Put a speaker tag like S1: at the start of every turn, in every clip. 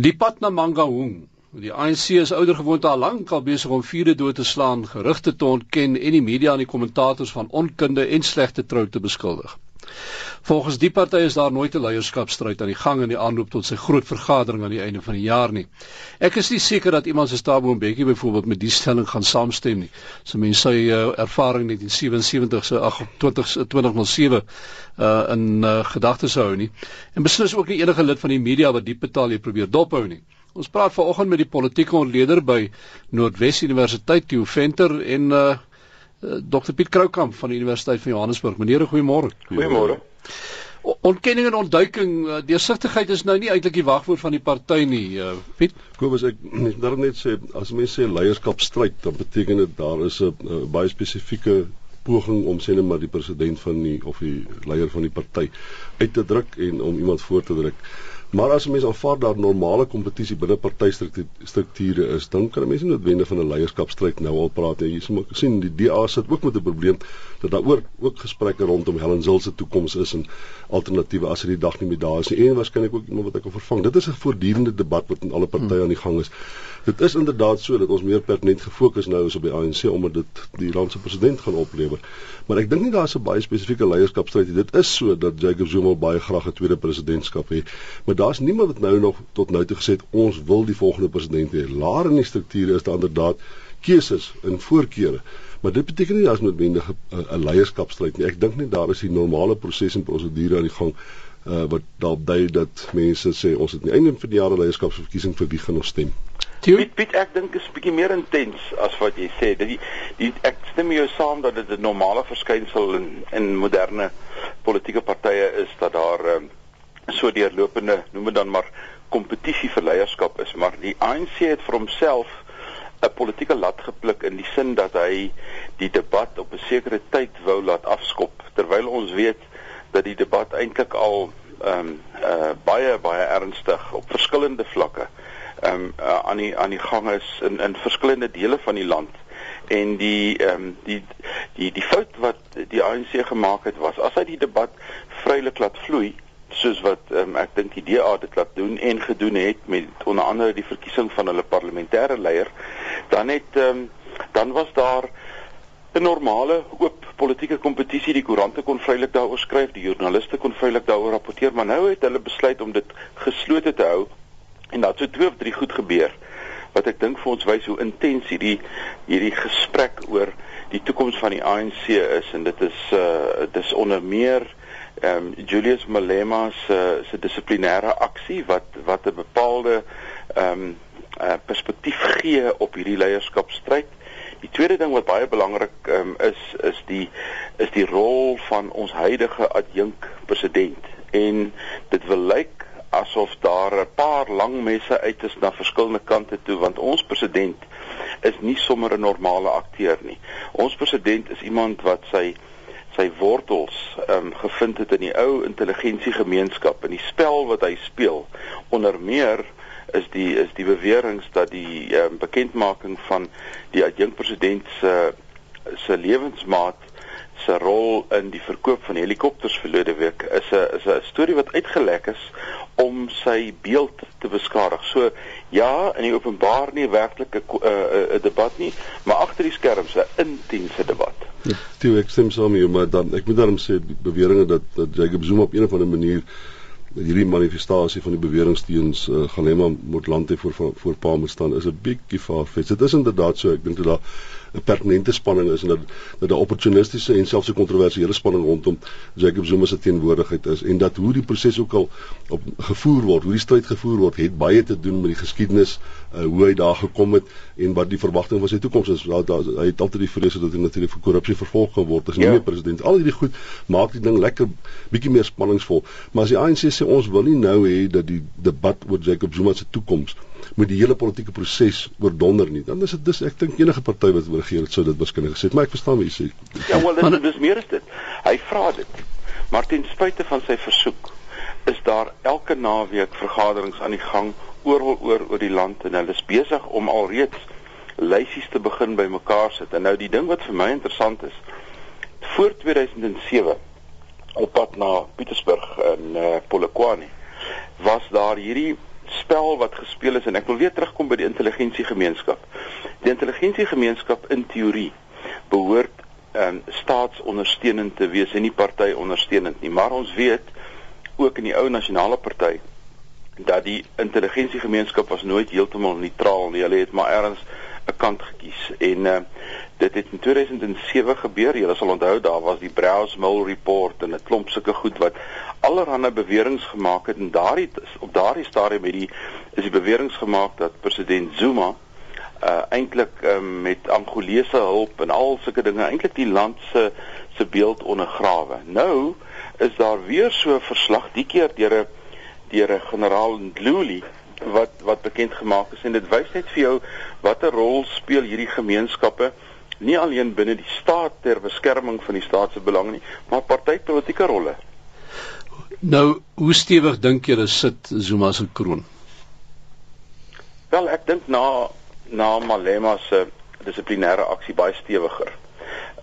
S1: Die pad na Mangaung. Die ANC is ouer gewoonte al lank al besig om vuure dood te slaan, gerugte te ontken en die media en die kommentators van onkunde en slegte trou te beskuldig. Volgens die party is daar nooit 'n leierskapstryd aan die gang in die aanloop tot sy groot vergadering aan die einde van die jaar nie. Ek is nie seker dat iemand soos Tabo Mbeki byvoorbeeld met die stelling gaan saamstem nie. So mense sy uh, ervaring in 1977 se 28 2007 uh in uh, gedagtes hou nie. En beslis ook nie enige lid van die media wat diep betaal hier probeer dophou nie. Ons praat vanoggend met die politieke ontleder by Noordwes Universiteit, Theo Venter en uh Dr Piet Kroukamp van die Universiteit van Johannesburg. Meneer, goeiemôre.
S2: Goeiemôre.
S1: Ontkenning en ontduiking, uh, deursigtigheid is nou nie eintlik die wagwoord van die party nie, uh, Piet.
S2: Kobus, ek daar net sê as mense sê leierskapstryd, dan beteken dit daar is 'n baie spesifieke poging om sê net maar die president van die of die leier van die party uit te druk en om iemand voor te druk. Maar as mense aanvaar dat normale kompetisie binne partystrukture is, dan kan mense nie noodwendig van 'n leierskapstryd nou al praat nie. Jy sien die DA sit ook met 'n probleem dat daar ook ook gesprekke rondom Helen Zil se toekoms is en alternatiewe as hy die dag nie meer daar is nie. En waarskynlik ook iemand wat ek kan vervang. Dit is 'n voortdurende debat wat in alle partye aan die gang is. Dit is inderdaad so dat ons meer pertinent gefokus nou is op die ANC omdat dit die land se president gaan oplewer. Maar ek dink nie daar is 'n baie spesifieke leierskapstryd nie. Dit is so dat Jacob Zuma baie graag 'n tweede presidentskap hê, maar daar's niemand wat nou nog tot nou toe gesê het ons wil die volgende president hê. Laer in die strukture is daar inderdaad keuses en voorkeure. Maar dit beteken nie daar's noodwendig 'n leierskapstryd nie. Ek dink net daar is die normale proses en prosedure aan die gang uh, wat daarop dui dat mense sê ons het nie einde van die jaar leierskapsverkiesing vir wie gaan ons stem.
S3: Piet, Piet ek dink is bietjie meer intens as wat jy sê. Dat die, die ek stem jou saam dat dit 'n normale verskynsel in in moderne politieke partye is dat daar um, so deurlopende, noem dit dan maar kompetisie vir leierskap is, maar die ANC het vir homself 'n politieke lat gepluk in die sin dat hy die debat op 'n sekere tyd wou laat afskop terwyl ons weet dat die debat eintlik al ehm um, uh, baie baie ernstig op verskillende vlakke ehm um, uh, aan die aan die gang is in in verskillende dele van die land. En die ehm um, die die die fout wat die ANC gemaak het was as hy die debat vrylik laat vloei soos wat um, ek dink die DA dit laat doen en gedoen het met onder andere die verkiesing van hulle parlementêre leier dan het um, dan was daar 'n normale oop politieke kompetisie die koerante kon vrylik daaroor skryf die joernaliste kon vrylik daaroor rapporteer maar nou het hulle besluit om dit geslote te hou En dat so twee of drie goed gebeur wat ek dink vir ons wys hoe intens hierdie hierdie gesprek oor die toekoms van die ANC is en dit is uh dis onder meer ehm um, Julius Malema se se dissiplinêre aksie wat wat 'n bepaalde ehm um, uh, perspektief gee op hierdie leierskapstryd. Die tweede ding wat baie belangrik um, is is die is die rol van ons huidige adjunk president en dit wil lyk asof daar 'n paar lang messe uit is na verskillende kante toe want ons president is nie sommer 'n normale akteur nie. Ons president is iemand wat sy sy wortels ehm um, gevind het in die ou intelligensiegemeenskap en die spel wat hy speel. Onder meer is die is die beweringe dat die ehm um, bekendmaking van die adjunkpresident se se lewensmaat se rol in die verkoop van helikopters verlede week is 'n is 'n storie wat uitgelek is om sy beeld te beskadig. So ja, in die openbaar nie werklik 'n 'n debat nie, maar agter die skerms 'n intense debat.
S2: Ja, toe ek stem saam hier, maar dan ek moet daarom sê beweringe dat dat Jacob Zuma op 'n of ander manier hierdie manifestasie van die beweringsteens uh, Galema moet land hê voor voor Palme staan is 'n bietjie farfetch. Dit is inderdaad so, ek dink dat daar 'n pertinente spanning is en dat dat 'n opportunistiese en selfs 'n kontroversiële spanning rondom Jacob Zuma se teenwoordigheid is en dat hoe die proses ook al op gevoer word, hoe die stryd gevoer word, het baie te doen met die geskiedenis, uh, hoe hy daar gekom het en wat die verwagting van sy toekoms is. Daar, daar hy het altyd die vrees dat hy natuurlik vir korrupsie vervolg gaan word as ja. nuwe president. Al hierdie goed maak die ding lekker bietjie meer spanningsvol. Maar as die ANC sê ons wil nie nou hê dat die debat oor Jacob Zuma se toekoms met die hele politieke proses oordonder nie. Dan is dit dis ek dink enige party wat regeer het sou dit waarskynlik gesê het, maar ek verstaan wat jy sê.
S3: Ja, wel dit is meer as dit. Hy vra dit. Maar ten spyte van sy versoek is daar elke naweek vergaderings aan die gang oral oor oor die land en hulle is besig om alreeds lysies te begin bymekaar sit. En nou die ding wat vir my interessant is, voor 2007 op pad na Pietersburg in uh, Polokwane was daar hierdie spel wat gespeel is en ek wil weer terugkom by die intelligensiegemeenskap. Die intelligensiegemeenskap in teorie behoort um, staatsondersteunend te wees en nie party ondersteunend nie, maar ons weet ook in die ou nasionale party dat die intelligensiegemeenskap was nooit heeltemal neutraal nie. Hulle het maar ergens 'n kant gekies en uh, dit het in 2007 gebeur. Jy sal onthou daar was die Browse Mill report en 'n klomp sulke goed wat allerlei beweringe gemaak het en daardie op daardie stadium het die is die beweringe gemaak dat president Zuma uh eintlik um, met Angolese hulp en al sulke dinge eintlik die land se se beeld ondergrawe. Nou is daar weer so 'n verslag die keer deur 'n deur 'n generaal Ndluli wat wat bekend gemaak is en dit wys net vir jou watter rol speel hierdie gemeenskappe nie alleen binne die staat ter beskerming van die staat se belange nie, maar partytetiese rolle.
S1: Nou, hoe stewig dink dit sit Zuma se kroon?
S3: Wel, ek dink na na Malema se dissiplinêre aksie baie stewiger.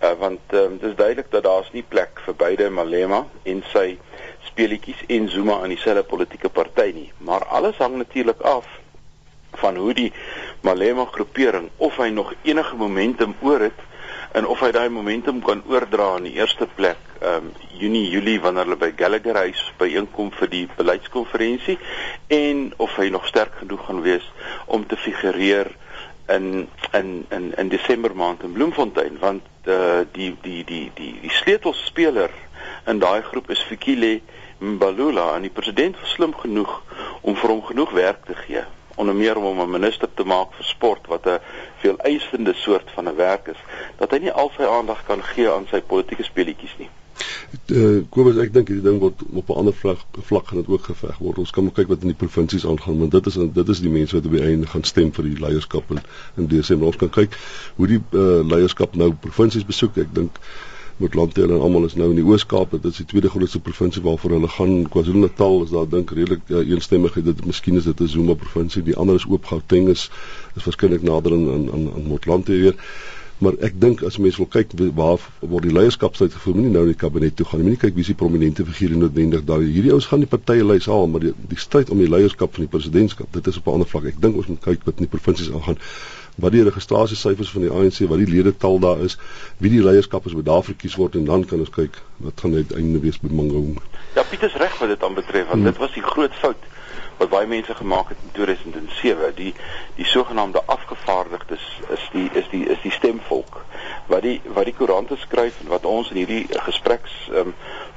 S3: Uh, want um, dit is duidelik dat daar's nie plek vir beide Malema en sy speletjies en Zuma in dieselfde politieke party nie, maar alles hang natuurlik af van hoe die Malema groepering of hy nog enige momentum oor het en of hy daai momentum kan oordra in die eerste plek ehm um, Junie Julie wanneer hulle by Gallagher huis byeenkom vir die beleidskonferensie en of hy nog sterk genoeg gaan wees om te figureer in in in in Desember maand in Bloemfontein want uh, die die die die die sleutelspeler in daai groep is Fikile Mbalula en die president was slim genoeg om vir hom genoeg werk te gee onder meer om hom 'n minister te maak vir sport wat 'n veel eisende soort van 'n werk is dat hy nie al sy aandag kan gee aan sy politieke speletjies nie.
S2: Uh, Kobus ek dink hierdie ding word op 'n ander vlak vlak gaan dit ook geveg word. Ons kan maar kyk wat in die provinsies aangaan want dit is dit is die mense wat op die einde gaan stem vir die leierskap in, in Desember. Ons kan kyk hoe die uh, leierskap nou provinsies besoek. Ek dink met Landtail en almal is nou in die Oos-Kaap, dit is die tweede grootste provinsie waarvoor hulle gaan. KwaZulu-Natal is daar dink redelik uh, eensstemmigheid dat miskien is dit 'n Zuma provinsie. Die ander is oop Gauteng is is waarskynlik nader aan aan aan, Motlanthe weer. Maar ek dink as mense wil kyk waar word die leierskapstyd gevoer, moenie nou in die kabinet toe gaan. Moenie kyk wie se prominente figure noodwendig daar. Hierdie ouens gaan die partye lei saam, maar die, die stryd om die leierskap van die presidentskap, dit is op 'n ander vlak. Ek dink ons moet kyk wat in die provinsies aangaan wat die registrasiesyfers van die ANC, wat die ledetal daar is, wie die leierskap is wat daar verkies word en dan kan ons kyk wat gaan uiteindelik wees by Mangaung.
S3: Ja, Piet is reg wat dit aanbetref want hmm. dit was die groot fout wat baie mense gemaak het in 2007. Die die sogenaamde afgevaardigdes is die is die is die stemvolk wat die wat die koerante skryf en wat ons in hierdie gespreks um,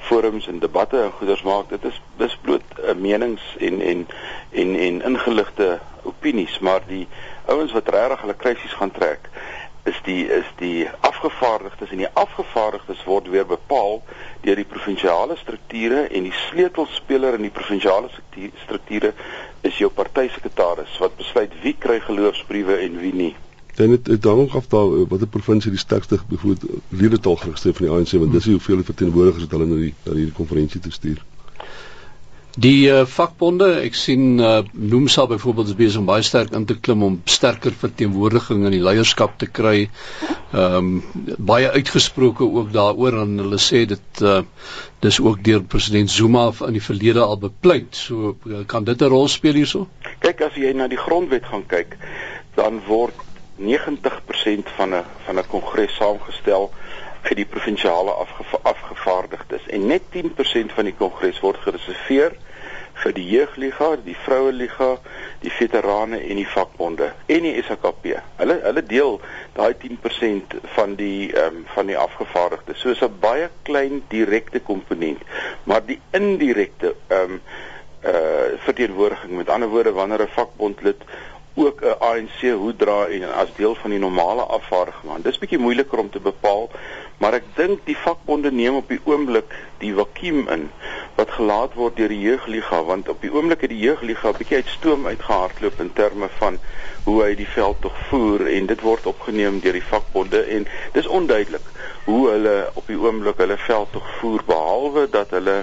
S3: forums en debatte en goeders maak. Dit is dis bloot uh, menings en en en en ingeligte opinies, maar die ouens wat regtig hulle krisis gaan trek is die is die afgevaardigdes en die afgevaardigdes word weer bepaal deur die provinsiale strukture en die sleutelspeler in die provinsiale strukture is jou partysekretaris wat besluit wie kry geloofsbriewe en wie nie.
S2: Dan het dit hang af daar eh, watter provinsie die sterkste byvoorbeeld ledetal geregistreer van die ANC want dis hoeveel verteenwoordigers het hulle na die na hierdie konferensie toe stuur.
S1: Die uh, vakbonde, ek sien uh, Noomsa byvoorbeeld is besig om baie sterk in te klim om sterker verteenwoordiging in die leierskap te kry. Ehm um, baie uitgesproke ook daaroor en hulle sê dit uh, dis ook deur president Zuma in die verlede al bepleit. So kan dit 'n rol speel hierso?
S3: Kyk as jy na die grondwet gaan kyk, dan word 90% van 'n van 'n kongres saamgestel uit die provinsiale afgeva afgevaardigdes en net 10% van die kongres word gereserveer vir die jeugliga, die vroueliga, die veterane en die vakbonde en die SAKP. Hulle hulle deel daai 10% van die ehm um, van die afgevaardigdes. So is 'n baie klein direkte komponent, maar die indirekte ehm um, uh verteenwoordiging met ander woorde wanneer 'n vakbondlid ook 'n ANC hoedra en as deel van die normale afvaardiging. Want dis bietjie moeiliker om te bepaal, maar ek dink die vakbonde neem op die oomblik die vakuum in wat gelaat word deur die jeugliga want op die oomblik het die jeugliga bietjie uit stoom uitgehardloop in terme van hoe hy die veld tog voer en dit word opgeneem deur die vakbonde en dis onduidelik hoe hulle op die oomblik hulle veld tog voer behalwe dat hulle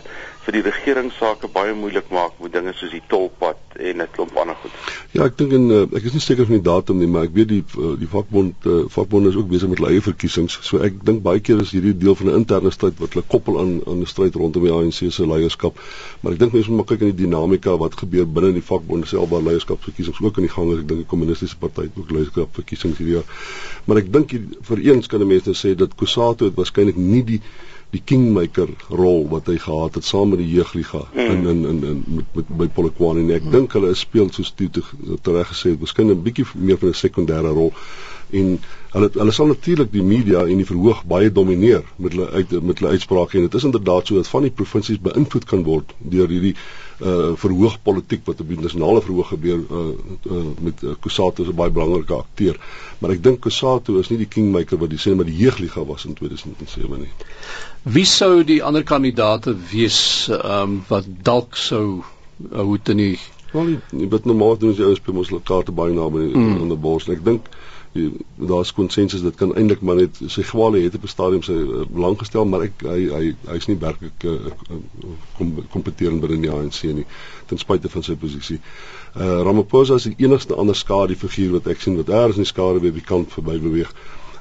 S3: vir die regering sake baie moeilik maak met dinge soos die tolpad en 'n klomp ander goed.
S2: Ja, ek dink en uh, ek is nie seker van die datum nie, maar ek weet die uh, die vakbond uh, vakbonde is ook besig met hulle eie verkiesings. So ek dink baie keer is hierdie deel van 'n interne stryd wat hulle koppel aan aan 'n stryd rondom die ANC se leierskap. Maar ek dink mense moet kyk in die dinamika wat gebeur binne die vakbonde self waar leierskapsverkiesings ook aan die gang is. Ek dink die kommunistiese party ook leierskapsverkiesings hierdie jaar. Maar ek dink vir eens kan mense nou sê dat Kusato het waarskynlik nie die die kingmaker rol wat hy gehad het saam met die jeugliga mm. in in in in met, met by Polokwane en ek mm. dink hulle speel soos toe tereg gesê het miskien 'n bietjie meer van 'n sekondêre rol en hulle hulle sal natuurlik die media en die verhoog baie domineer met hulle uit met hulle uitsprake en dit is inderdaad so dat van die provinsies beïnvloed kan word deur hierdie uh verhoog politiek wat op die nasionale verhoog gebeur uh, uh met uh, Kusato is 'n baie belangrike akteur. Maar ek dink Kusato is nie die kingmaker wat die sê maar die jeugliga was in 2007 nie.
S1: Wie sou die ander kandidaate wees um wat dalk sou uh, hoe te nie
S2: Wel, wat normaal doen as jy ouens speel mos hulle kaarte baie naby mm. aan die bors. Ek dink daar's konsensus dit kan eintlik maar net sy gwale het op 'n stadium sy uh, belang gestel maar ek hy hy hy's nie werklik uh, kom kompeterend binne die ANC nie ten spyte van sy posisie. Uh Ramaphosa is die enigste ander skadu figuur wat ek sien wat eers in die skadu weer die kant verby beweeg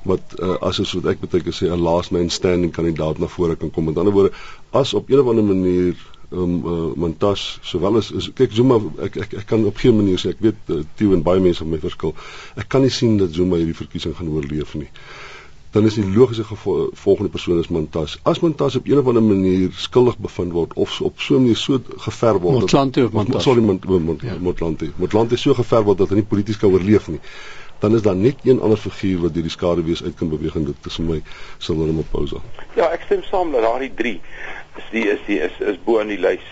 S2: wat uh, as is wat ek beteken sê 'n last man standing kandidaat na vore kan kom. Met ander woorde, as op 'n of ander manier um uh, montas sowel as is, kyk Zuma ek, ek ek kan op geen manier sê ek weet uh, Tieu en baie mense met my verskil. Ek kan nie sien dat Zuma hierdie verkiesing gaan oorleef nie. Dan is die logiese volgende persoon is Montas as Montas op 'n of ander manier skuldig bevind word of op so 'n manier so geverf word
S1: Motlanthe of Montas
S2: sorry Motlanthe ja. Motlanthe so geverf word dat hy nie polities kan oorleef nie. Dan is daar net een ander figuur wat deur die skaduwees uit kan beweeg en dit is vir my Cyril Ramaphosa.
S3: Ja, ek stem saam dat daardie 3 is die is die is is bo in die lys.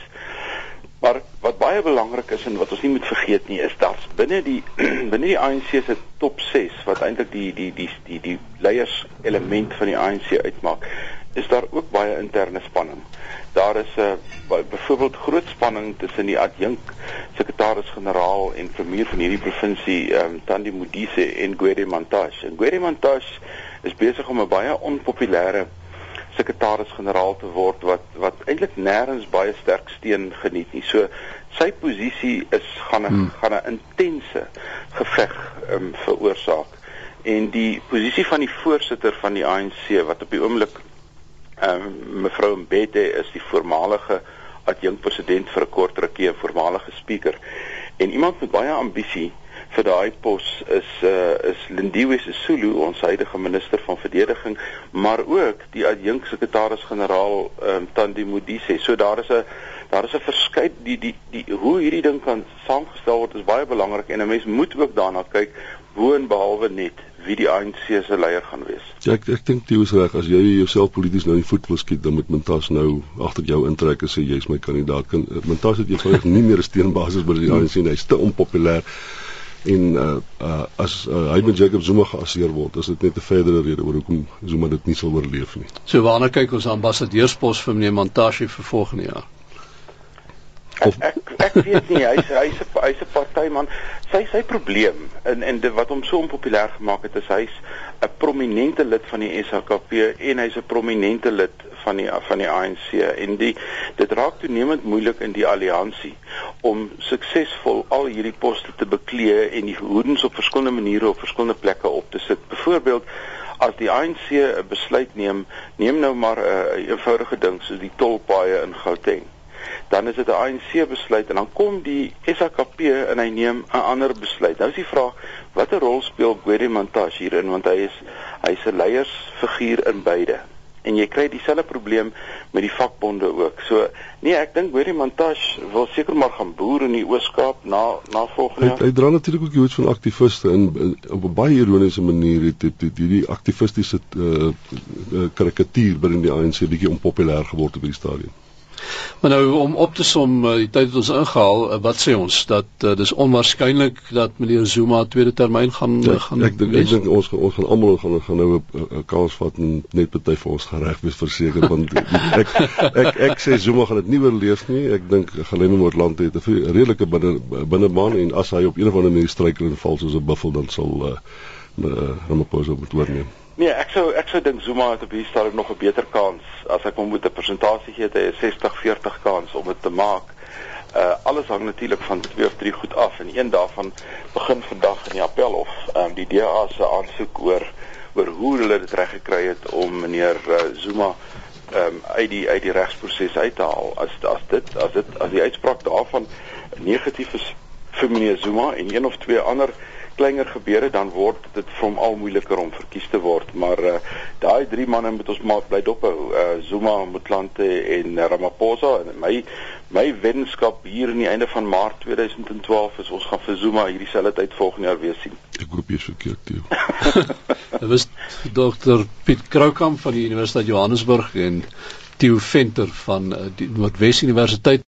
S3: Maar wat baie belangrik is en wat ons nie moet vergeet nie is dat binne die binne die ANC se top 6 wat eintlik die die die die die leiers element van die ANC uitmaak, is daar ook baie interne spanning. Daar is 'n uh, byvoorbeeld groot spanning tussen die adjunk sekretaris-generaal en premier van hierdie provinsie, um, Tandi Modise en Gwede Montash. En Gwede Montash is besig om 'n baie onpopulêre sekretaris-generaal te word wat wat eintlik nêrens baie sterk steun geniet nie. So sy posisie is gaan 'n hmm. gaan 'n intense geveg um, veroorsaak. En die posisie van die voorsitter van die ANC wat op die oomblik um, mevrou Mbete is die voormalige adjunkpresident vir 'n kort rukkie voormalige spreker en iemand met baie ambisie vir daai pos is uh, is Lindiwe Sisulu ons huidige minister van verdediging maar ook die adjunksekretaris-generaal um, Tandi Modise. So daar is 'n daar is 'n verskeid die die die hoe hierdie ding kan saamgestel word is baie belangrik en 'n mens moet ook daarna kyk bo en behalwe net wie die ANC se leier gaan wees.
S2: Ja, ek ek dink jy is reg as jy jouself polities nou in voet wil skiet dan moet Montas nou agter jou intrek en sê jy's my kandidaat. Montas het eenvoudig nie meer 'n steunbasis by die ANC nie. Hy's te onpopulêr en uh, uh as uh, hy met Jacob Zuma geassieer word, is dit net 'n verdere rede oor hoekom Zuma dit nie sal oorleef nie.
S1: So waarna kyk ons ambassadeurspos vir meneer Montashe vir volgende jaar?
S3: Of ek ek weet nie hy's hy's 'n hy's 'n partyman. Sy sy probleem en en dit wat hom so onpopulêr gemaak het is hy's 'n prominente lid van die SHKP en hy's 'n prominente lid van die van die ANC en die dit raak toenemend moeilik in die alliansie om suksesvol al hierdie poste te beklee en die hoedens op verskillende maniere op verskillende plekke op te sit. Byvoorbeeld as die ANC 'n besluit neem, neem nou maar 'n uh, eenvoudige ding soos die tolpaaie in Gauteng dan is dit 'n ANC besluit en dan kom die SAKP en hy neem 'n ander besluit. Nou is die vraag watter rol speel Gwede Mantashe hierin want hy is hy's 'n leiersfiguur in beide. En jy kry dieselfde probleem met die vakbonde ook. So nee, ek dink Gwede Mantashe wil seker maar gaan boer in die Oos-Kaap na na volgende jaar.
S2: Hy, hy dra natuurlik ook iets van aktiviste in, in op 'n baie ironiese manier het dit hierdie aktivistiese uh, uh, karikatuur binne die ANC bietjie onpopulêr geword op die stadium.
S1: Maar nou om op te som eh, die tyd wat ons ingehaal, eh, wat sê ons dat uh, dis onwaarskynlik dat meneer Zuma tweede termyn gaan
S2: ja,
S1: gaan
S2: ek dink ek dink ons ons gaan almal gaan gaan nou 'n kans vat en net party vir ons gereg wees verseker want ek ek ek sê Zuma gaan dit nie oorleef nie. Ek dink Gelene Noordland het 'n redelike binne binne baan en as hy op een of ander manier struikel en val soos 'n buffel dan sal uh, uh, Ramaphosa moet oorneem.
S3: Nee, ek sou ek sou dink Zuma het op hierdie stadium nog 'n beter kans as ek hom moet 'n persentasie gee, hy 'n 60-40 kans om dit te maak. Uh alles hang natuurlik van twee of drie goed af en een daarvan begin vandag in die appelhof. Ehm um, die DA se aansoek oor oor hoe hulle dit reg gekry het om meneer uh, Zuma ehm um, uit die uit die regsproses uit te haal. As as dit as dit as die uitspraak daarvan negatief is vir meneer Zuma en een of twee ander kleiner gebeure dan word dit vir hom al moeiliker om verkies te word. Maar uh, daai drie manne moet ons maar bly dophou. Uh, Zuma, Motlanthe en uh, Ramaphosa. En my my wenskap hier aan die einde van Maart 2012 is ons gaan vir Zuma hierdie selfde tyd volgende jaar weer sien.
S2: Ek hoop jy is verkeerd toe
S1: dit was dokter Piet Kroukamp van die Universiteit Johannesburg en Theo Venter van die Noordwes Universiteit